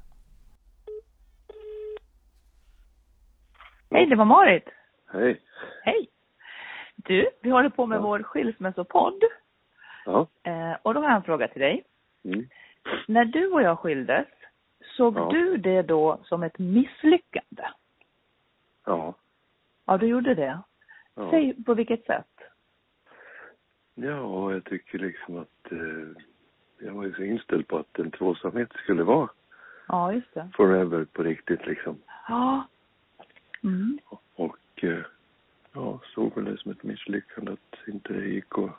Hej, det var Marit. Hej. Hej. Du, vi håller på med Ja. vår skilsmässopodd. Ja. Eh, och då har jag en fråga till dig. Mm. När du och jag skildes, såg Ja. du det då som ett misslyckande? Ja. Ja, du gjorde det. ja. Säg på vilket sätt? Ja, jag tycker liksom att eh, jag var ju så inställd på att en tvåsamhet skulle vara Ja, just det. forever på riktigt liksom. Ja. Mm. Och eh, ja, såg väl det som ett misslyckande att inte det gick att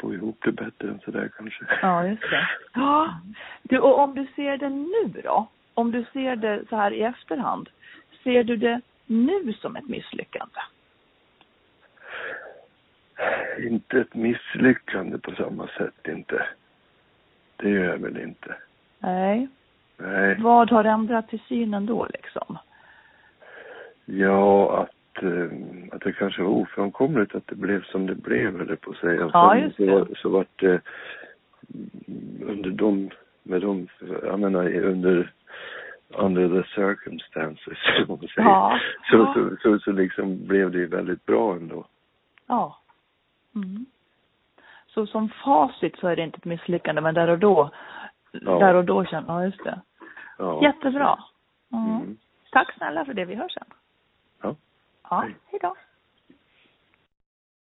få ihop det bättre än sådär kanske. Ja, just det. Ja. Du, och om du ser det nu då? Om du ser det så här i efterhand, ser du det nu som ett misslyckande? Inte ett misslyckande på samma sätt inte. Det gör jag väl inte. Nej. Nej. Vad har ändrat i synen då liksom? Ja, att, att det kanske var ofrånkomligt att det blev som det blev, eller på att säga. Ja, just så, det. var- så vart det under de, med de, jag menar under, under the circumstances, som man säger. Ja. Så, ja. så, så, så liksom blev det väldigt bra ändå. Ja. Mm. Så som facit så är det inte ett misslyckande, men där och då, Ja. där och då känner ja just det. Ja. Jättebra. Mm. Mm. Tack snälla för det, vi hörs sen. Ja. Ja, Hej. hej då.